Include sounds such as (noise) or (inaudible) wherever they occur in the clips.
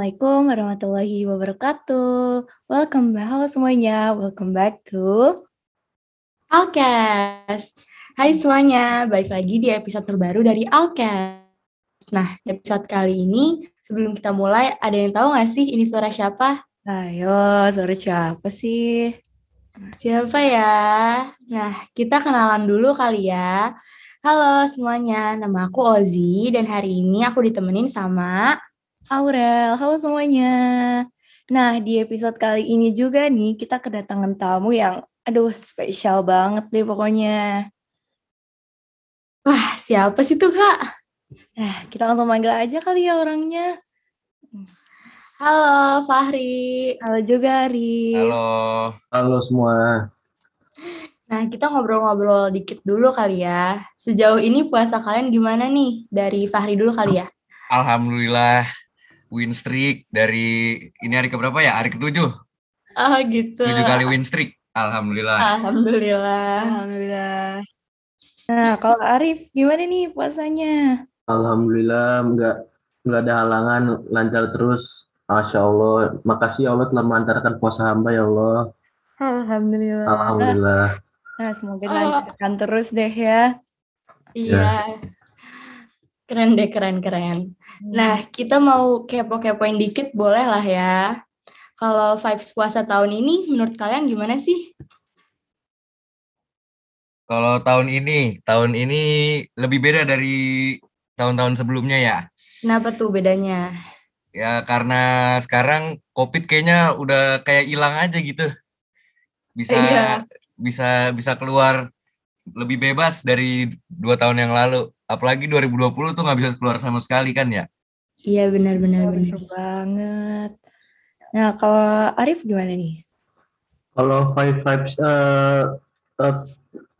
Assalamualaikum warahmatullahi wabarakatuh. Welcome back, halo semuanya. Welcome back to Alkes. Hai semuanya, balik lagi di episode terbaru dari Alkes. Nah, di episode kali ini, sebelum kita mulai, ada yang tahu nggak sih ini suara siapa? Ayo, suara siapa sih? Siapa ya? Nah, kita kenalan dulu kali ya. Halo semuanya, nama aku Ozi dan hari ini aku ditemenin sama Aurel, halo semuanya. Nah, di episode kali ini juga nih, kita kedatangan tamu yang, aduh, spesial banget deh pokoknya. Wah, siapa sih tuh, Kak? Nah, kita langsung manggil aja kali ya orangnya. Halo, Fahri. Halo juga, Ari. Halo. Halo semua. Nah, kita ngobrol-ngobrol dikit dulu kali ya. Sejauh ini puasa kalian gimana nih? Dari Fahri dulu kali ya. Alhamdulillah win streak dari ini hari keberapa ya? Hari ketujuh. Ah, gitu. Tujuh kali win streak. Alhamdulillah. Alhamdulillah. Alhamdulillah. Nah, kalau Arif, gimana nih puasanya? Alhamdulillah nggak nggak ada halangan lancar terus. Masya Allah. Makasih ya Allah telah melancarkan puasa hamba ya Allah. Alhamdulillah. Alhamdulillah. Nah, semoga dilancarkan terus deh ya. Iya. Keren deh, keren-keren. Nah, kita mau kepo-kepoin dikit boleh lah ya. Kalau vibes puasa tahun ini menurut kalian gimana sih? Kalau tahun ini, tahun ini lebih beda dari tahun-tahun sebelumnya ya. Kenapa tuh bedanya? Ya karena sekarang COVID kayaknya udah kayak hilang aja gitu. Bisa Iya. bisa bisa keluar lebih bebas dari dua tahun yang lalu. Apalagi 2020 tuh nggak bisa keluar sama sekali kan ya. Iya, benar-benar. Oh, bener banget. Nah, kalau Arif gimana nih? Kalau five vibes eh, eh,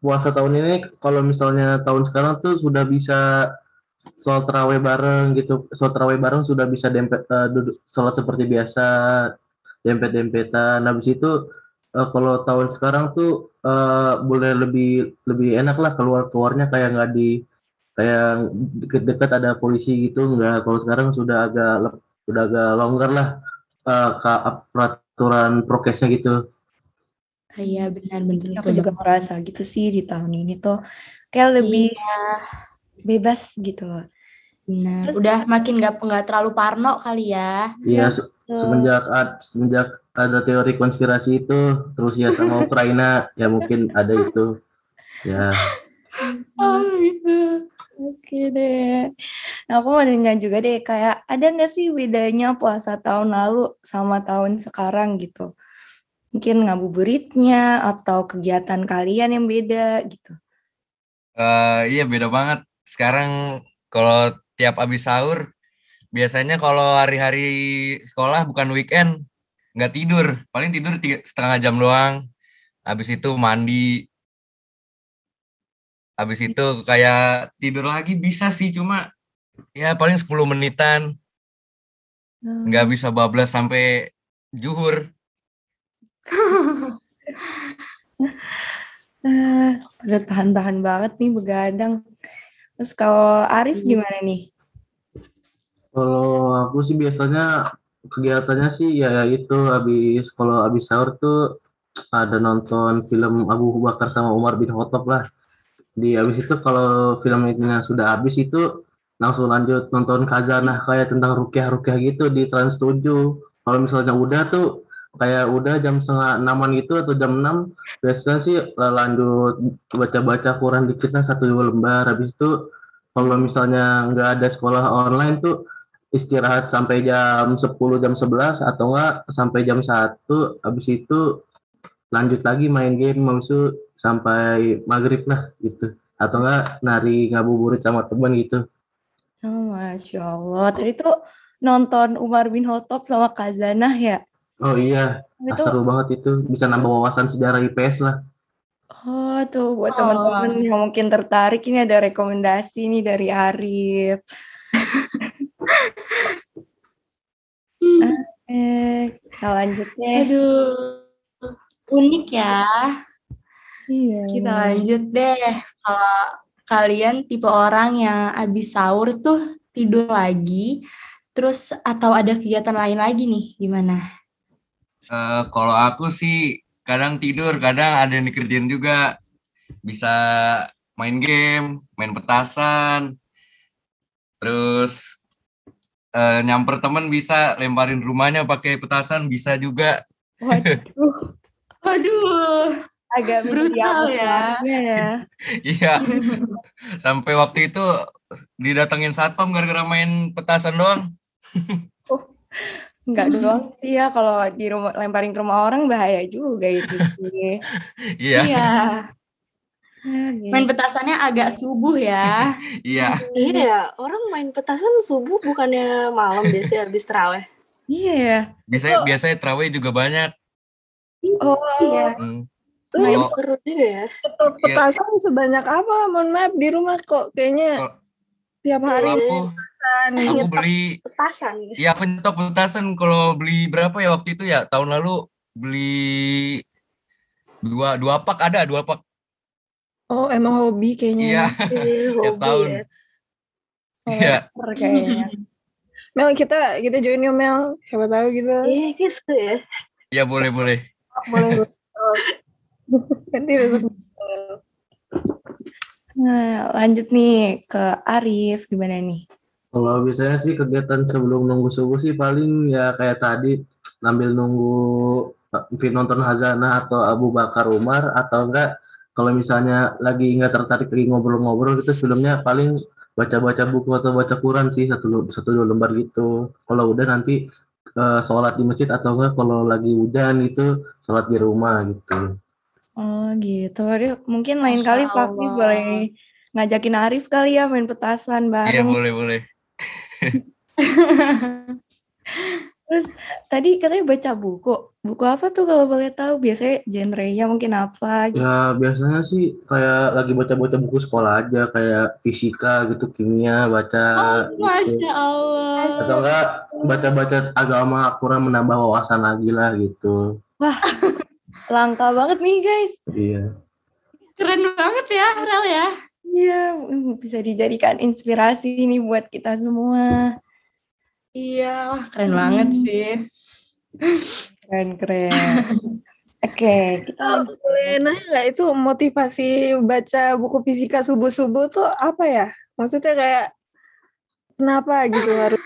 puasa tahun ini, kalau misalnya tahun sekarang tuh sudah bisa sholat terawih bareng gitu. Sholat terawih bareng sudah bisa dempet eh, duduk sholat seperti biasa, dempet-dempetan. Habis itu eh, kalau tahun sekarang tuh eh, boleh lebih lebih enak lah keluar keluarnya kayak nggak di kayak deket-deket ada polisi gitu nggak. Kalau sekarang sudah agak sudah agak longgar lah eh, ka- peraturan prokesnya gitu. Iya, benar-benar. Aku juga merasa gitu sih di tahun ini tuh kayak lebih Iya, bebas gitu loh. benar. Terus- Udah makin nggak nggak terlalu parno kali ya. Iya, se- semenjak ad- semenjak ada teori konspirasi itu terus ya sama (laughs) Ukraina ya mungkin ada itu. Ya, Oh, gitu. Oke deh. Nah, aku mau nanya juga deh, kayak ada nggak sih bedanya puasa tahun lalu sama tahun sekarang gitu? Mungkin ngabuburitnya atau kegiatan kalian yang beda gitu. Eh iya beda banget. Sekarang kalau tiap habis sahur, biasanya kalau hari-hari sekolah bukan weekend, nggak tidur. Paling tidur setengah jam doang. Habis itu mandi. Habis itu kayak tidur lagi bisa sih, cuma ya paling 10 menitan. Nggak bisa bablas sampai juhur. Eh, (laughs) udah tahan-tahan banget nih begadang. Terus kalau Arif gimana nih? kalau aku sih biasanya kegiatannya sih ya itu habis kalau habis sahur tuh ada nonton film Abu Bakar sama Umar bin Khattab lah. Di habis itu kalau film itu sudah habis itu langsung lanjut nonton Khazanah kayak tentang rukyah-rukyah gitu di Trans 7. Kalau misalnya udah tuh kayak udah jam setengah enaman gitu atau jam 6 biasanya sih lanjut baca-baca Quran dikit lah satu dua lembar habis itu kalau misalnya nggak ada sekolah online tuh istirahat sampai jam 10 jam 11 atau enggak sampai jam 1 habis itu lanjut lagi main game itu sampai maghrib lah gitu atau enggak nari ngabuburit sama teman gitu Oh, Masya Allah. Tadi tuh nonton Umar bin Khattab sama Kazanah ya? oh iya Itu, seru banget itu bisa nambah wawasan sejarah IPS lah oh tuh buat Oh. teman-teman yang mungkin tertarik ini ada rekomendasi nih dari Arif. Eh, kita lanjut deh. Aduh, unik ya. Iya. Kita lanjut deh. Kalau kalian tipe orang yang abis sahur tuh tidur lagi, Terus atau ada kegiatan lain lagi nih? Gimana? Eh, kalau aku sih kadang tidur, kadang ada yang dikerjain juga. Bisa main game, main petasan, terus eh, nyamper temen bisa lemparin rumahnya pakai petasan bisa juga. Waduh, (laughs) Waduh. Agak Brutal ya. ya. (laughs) Iya. Sampai waktu itu didatengin satpam gara-gara main petasan doang. (laughs) Enggak doang sih ya kalau di rumah lemparin ke rumah orang bahaya juga itu sih. (laughs) Iya, Iya. Ah, gitu. Main petasannya agak subuh ya. iya. Iya ya, orang main petasan subuh bukannya malam biasanya habis terawih. Iya ya. Biasanya biasanya terawih juga banyak. Oh, Iya. Hmm. Oh, Kalau- seru juga ya. Petasan sebanyak apa? Mohon maaf di rumah kok kayaknya Kalau- tiap hari aku kan. aku beli Petasan. ya aku nyetok petasan kalau beli berapa ya waktu itu ya tahun lalu beli dua dua pak ada dua pak Oh emang hobi kayaknya. iya Iya, (laughs) tiap hobi tahun ya. iya kayaknya. Mel kita kita join yuk Mel. Siapa tahu gitu. Iya, kayak seru ya. iya boleh boleh Boleh. (laughs) Nanti besok. (laughs) Nah, lanjut nih ke Arif gimana nih? Kalau biasanya sih kegiatan sebelum nunggu subuh sih paling ya kayak tadi sambil nunggu eh, nonton Hazana atau Abu Bakar Umar atau enggak kalau misalnya lagi nggak tertarik lagi ngobrol-ngobrol gitu filmnya paling baca-baca buku atau baca Quran sih satu satu dua lembar gitu. Kalau udah nanti eh, sholat di masjid atau enggak kalau lagi hujan itu sholat di rumah gitu. Oh gitu. Aduh, mungkin lain Masya kali Allah. boleh ngajakin Arif kali ya main petasan iya bareng. boleh boleh (laughs) Terus tadi katanya baca buku. Buku apa tuh kalau boleh tahu? Biasanya genrenya mungkin apa gitu. Ya biasanya sih kayak lagi baca-baca buku sekolah aja kayak fisika gitu, kimia, baca gitu. Masya Allah. Atau enggak baca-baca agama Quran menambah wawasan lagi lah gitu. Langka banget nih guys. Iya. Keren banget ya, Rel ya. Iya, mm, bisa dijadikan inspirasi nih buat kita semua. Iya, wah, keren banget sih. Keren-keren. (laughs) Oke, kita Oh, boleh nanya nggak itu motivasi baca buku fisika subuh-subuh tuh apa ya? Maksudnya kayak kenapa gitu harus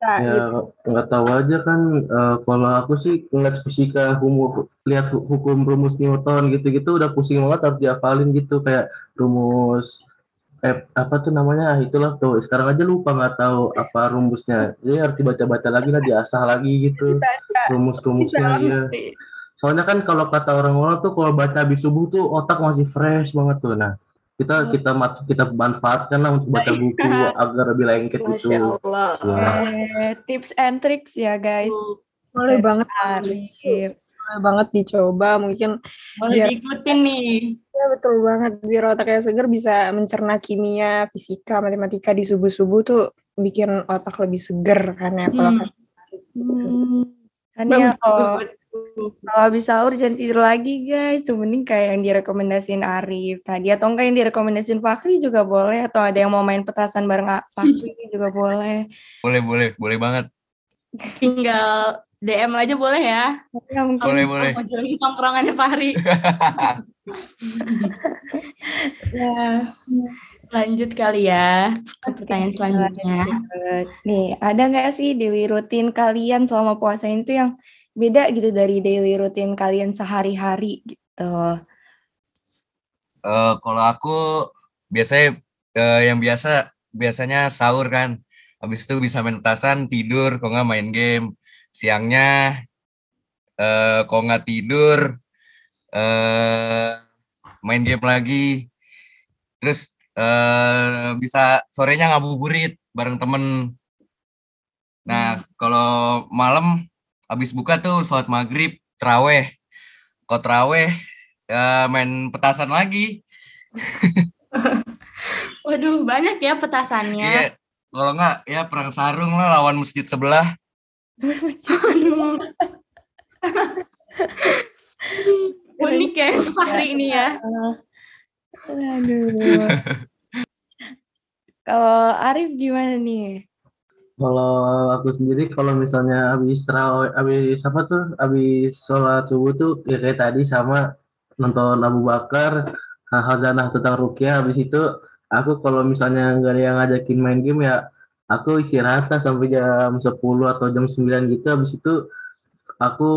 baca Ya gitu? nggak tahu aja kan eh, kalau aku sih ngeliat fisika hukum lihat hu- hukum rumus Newton gitu-gitu udah pusing banget harus dihafalin gitu kayak rumus eh, apa tuh namanya Ah, itulah tuh sekarang aja lupa nggak tahu apa rumusnya. Jadi harus dibaca-baca lagi lah diasah lagi gitu rumus-rumusnya iya. soalnya kan kalau kata orang-orang tuh kalau baca habis subuh tuh otak masih fresh banget tuh. Nah kita kita mat- kita manfaatkan lah untuk baca buku (laughs) agar lebih lengket Masya gitu. Allah. Wah. eh, tips and tricks ya guys. Boleh banget, boleh banget dicoba. Mungkin Boleh Biar- diikutin nih. ya betul banget. Biar otaknya seger bisa mencerna kimia, fisika, matematika di subuh-subuh tuh bikin otak lebih seger kan ya kalau Hmm. kata Hmm. Kan ya kalau kalau habis sahur jangan tidur lagi guys. Tuh mending kayak yang direkomendasiin Arif tadi atau enggak yang direkomendasiin Fakri juga boleh atau ada yang mau main petasan bareng Fakri (laughs) juga boleh. boleh boleh boleh banget Tinggal DM aja boleh ya. Ya, mungkin boleh boleh Mau join tongkrongannya Fahri. (laughs) ya. Lanjut kali ya ke pertanyaan selanjutnya. Nih, ada nggak sih daily rutin kalian selama puasa itu yang beda gitu dari daily rutin kalian sehari-hari gitu? Eh, kalau aku biasanya eh, yang biasa biasanya sahur kan. Habis itu bisa main petasan tidur kalau nggak main game. Siangnya eh kalau nggak tidur eh main game lagi. Terus eh bisa sorenya ngabuburit bareng temen. Nah kalau malam habis buka tuh sholat maghrib traweh kalau traweh ya main petasan lagi (laughs) Waduh, banyak ya petasannya. Iya, kalau nggak ya perang sarung lah lawan masjid sebelah. (laughs) Unik ya Fahri ini ya. Aduh. Kalau Arif gimana nih? Kalau aku sendiri kalau misalnya habis terawih, habis apa tuh, habis sholat subuh tuh ya kayak tadi sama nonton Abu Bakar, Ha- Hazanah tentang Rukyah. Habis itu aku kalau misalnya nggak ada yang ngajakin main game ya aku istirahat lah sampai jam 10 atau jam 9 gitu. Habis itu aku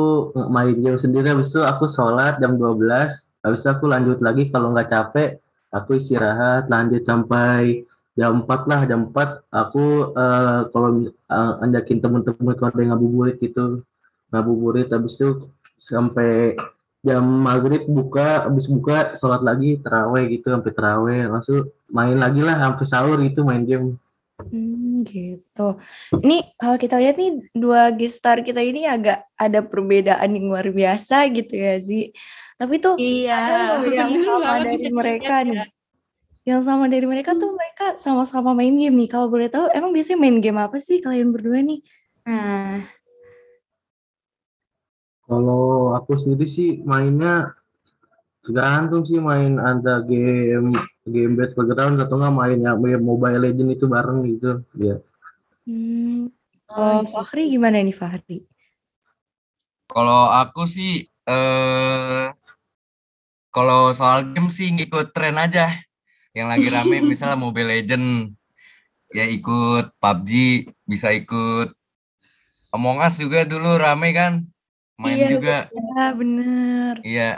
main game sendiri. Habis itu aku sholat jam 12. Habis itu aku lanjut lagi kalau nggak capek aku istirahat lanjut sampai jam 4 lah jam 4 aku eh, kalau eh, anjakin temen-temen kalau ada yang ngabuburit gitu ngabuburit habis itu sampai jam maghrib buka habis buka sholat lagi terawih gitu sampai terawih langsung main lagi lah sampai sahur gitu main game Hmm, gitu. Ini kalau kita lihat nih dua gestar kita ini agak ada perbedaan yang luar biasa gitu ya sih. Tapi tuh Iya. ada yang (laughs) sama dari mereka dilihat nih. ya. Yang sama dari mereka tuh mereka sama-sama main game nih. Kalau boleh tahu emang biasanya main game apa sih kalian berdua nih? Nah, kalau aku sendiri sih mainnya tergantung sih main ada game game battleground atau nggak main ya main mobile legend itu bareng gitu ya Hmm. Oh, Kalau Fahri gimana nih Fahri? Kalau aku sih eh kalau soal game sih ngikut tren aja. Yang lagi rame misalnya Mobile Legend ya ikut PUBG, bisa ikut Among Us juga dulu rame kan. Main Iya, juga. Ya bener. Iya.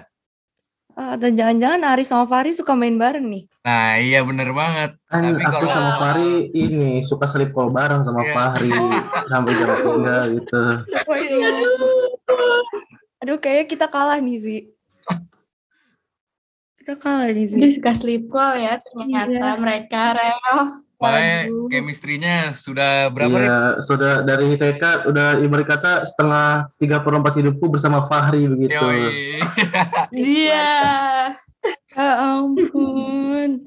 Ah, atau jangan-jangan Ari sama Fahri suka main bareng nih? Nah, iya bener banget. kan Tapi aku kalau sama Fahri ini suka selip call bareng sama Iya. Fahri (laughs) sampai jam tiga gitu Aduh, kayaknya kita kalah nih sih. Kita kalah sih. dia suka sleep call ya ternyata Iya. mereka rel. Makanya Waduh. chemistry-nya sudah berapa? Iya, sudah dari TK udah ibarat kata setengah tiga per empat hidupku bersama Fahri begitu. (laughs) Iya. Ya ampun.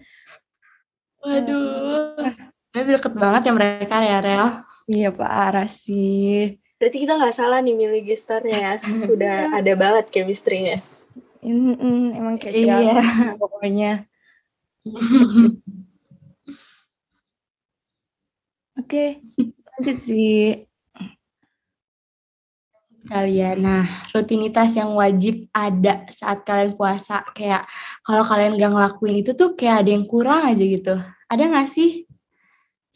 Waduh. Ini deket banget ya mereka ya rel. Iya parah sih. Berarti kita nggak salah nih milih gestarnya. (laughs) Udah ada banget chemistry-nya. Emang kayak Iya. (laughs) pokoknya. Oke, lanjut sih. kalian. Nah, rutinitas yang wajib ada saat kalian puasa. Kayak kalau kalian gak ngelakuin itu tuh kayak ada yang kurang aja gitu. Ada gak sih?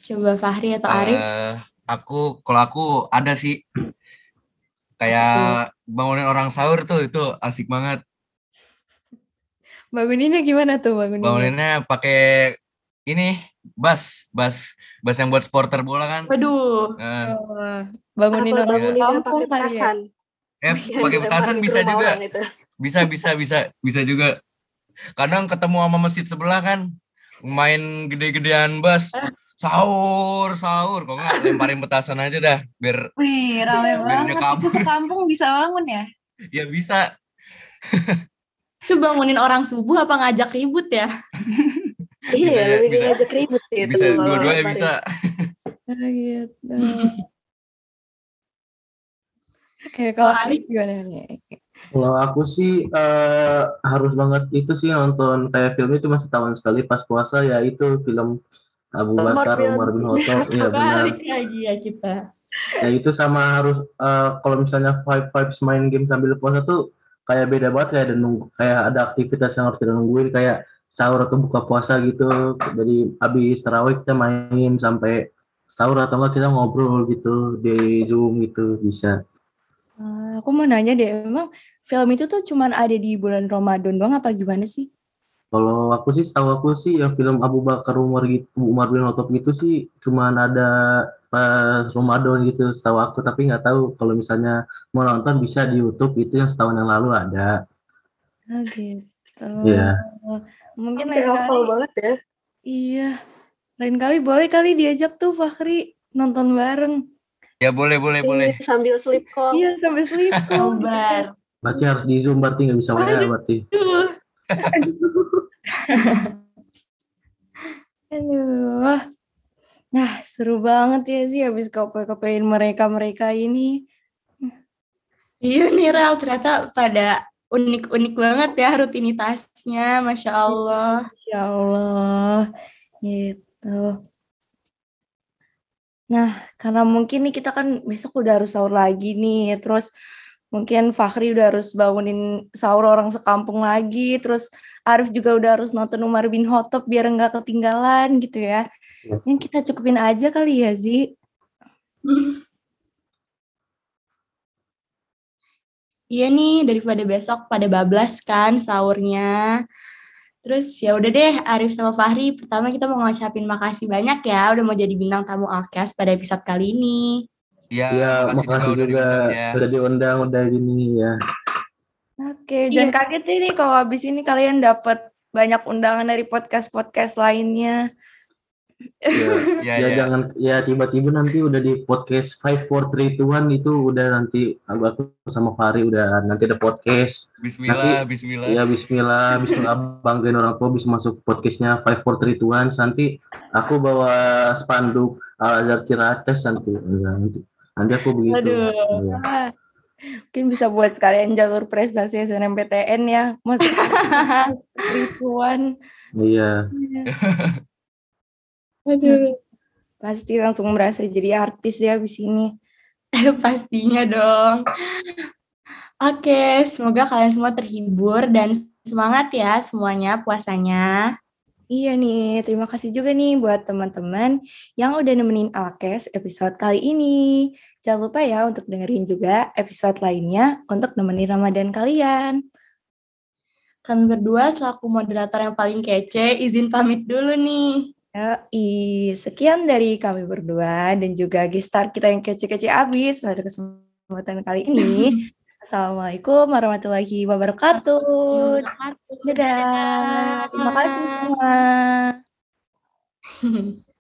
Coba Fahri atau Arif? Eh, aku kalau aku ada sih kayak bangunin orang sahur tuh itu asik banget. Banguninnya gimana tuh banguninnya? Banguninnya pakai ini bas, bas, bas yang buat supporter bola kan. Waduh. Eh, Oh, bangunin Apa banguninnya kampung pakai kali ya? petasan? eh Yang pakai petasan bisa juga. itu. Bisa bisa bisa bisa juga. Kadang ketemu sama masjid sebelah kan main gede-gedean bas. Sahur, sahur. Kok nggak lemparin petasan aja dah biar Wih, rame Biar banget. Itu sekampung bisa bangun ya? ya bisa. (laughs) Itu bangunin orang subuh apa ngajak ribut ya? (laughs) Iya, Bisa, lebih bisa. ngajak ribut sih itu Bisa dua-duanya bisa. (laughs) Gitu. (laughs) Oke, kalau Arif gimana nih? Kalau aku sih eh, harus banget itu sih nonton kayak filmnya cuma setahun sekali pas puasa ya itu film Abu Bakar Umar bin Khattab iya benar lagi ya kita. ya itu sama harus eh, kalau misalnya five vibes main game sambil puasa tuh kayak beda banget kayak ada nunggu kayak ada aktivitas yang harus kita nungguin kayak sahur atau buka puasa gitu jadi habis tarawih kita main sampai sahur atau enggak kita ngobrol gitu di zoom gitu bisa Ah, aku mau nanya deh, emang film itu tuh cuman ada di bulan Ramadan doang apa gimana sih? Kalau aku sih, setahu aku sih yang film Abu Bakar Umar gitu, Umar bin Khattab gitu sih cuman ada pas Ramadan gitu setahu aku tapi nggak tahu kalau misalnya mau nonton bisa di YouTube itu yang setahun yang lalu ada. Ah, gitu. Iya. Mungkin Sampai lain kali. banget ya. Iya. Lain kali boleh kali diajak tuh Fahri nonton bareng. Ya boleh boleh boleh. Iya, Sambil sleep call. Iya, sampai sleep call. Berarti harus di Zoom berarti nggak bisa WA berarti. Aduh. (laughs) Nah, seru banget ya sih habis kope-kopein mereka-mereka ini. Iya nih Rel, ternyata pada unik-unik banget ya rutinitasnya, Masya Allah. Ya Allah. Gitu. Nah, karena mungkin nih kita kan besok udah harus sahur lagi nih, terus mungkin Fahri udah harus bangunin sahur orang sekampung lagi, terus Arif juga udah harus nonton Umar bin Khattab biar nggak ketinggalan gitu ya. Ya. Yang kita cukupin aja kali ya, Zi. Iya nih, daripada besok pada bablas kan sahurnya. Terus ya udah deh, Arif sama Fahri, pertama kita mau ngucapin makasih banyak ya udah mau jadi bintang tamu Alkes pada episode kali ini. Ya, Iya, makasih juga diundang ya. udah diundang udah gini ya. Oke, jangan kaget ini kalau habis ini kalian dapat banyak undangan dari podcast-podcast lainnya. Ya, (laughs) Ya, ya ya. jangan ya tiba-tiba nanti udah di podcast 5 4 3 2 1 itu udah nanti aku aku sama Fari udah nanti ada podcast. Bismillah, bismillah. Ya bismillah, bismillah banggain orang tua bisa masuk podcastnya 5 4 3 2 1 nanti aku bawa spanduk Al Azhar Ciracas nanti. Ya, nanti nanti aku begitu. Aduh. Ya. Mungkin bisa buat kalian jalur prestasi SNMPTN ya, Mas. Rituan. Iya. Aduh. Pasti langsung merasa jadi artis ya di sini. (laughs) Pastinya dong. Oke, semoga kalian semua terhibur dan semangat ya semuanya puasanya. Iya nih, terima kasih juga nih buat teman-teman yang udah nemenin Alkes episode kali ini. Jangan lupa ya untuk dengerin juga episode lainnya untuk nemenin Ramadan kalian. Kami berdua selaku moderator yang paling kece, izin pamit dulu nih. Yoi, sekian dari kami berdua dan juga gestar kita yang kece-kece abis pada kesempatan kali ini. (laughs) Assalamualaikum warahmatullahi wabarakatuh. Dadah. Terima kasih semua. (laughs)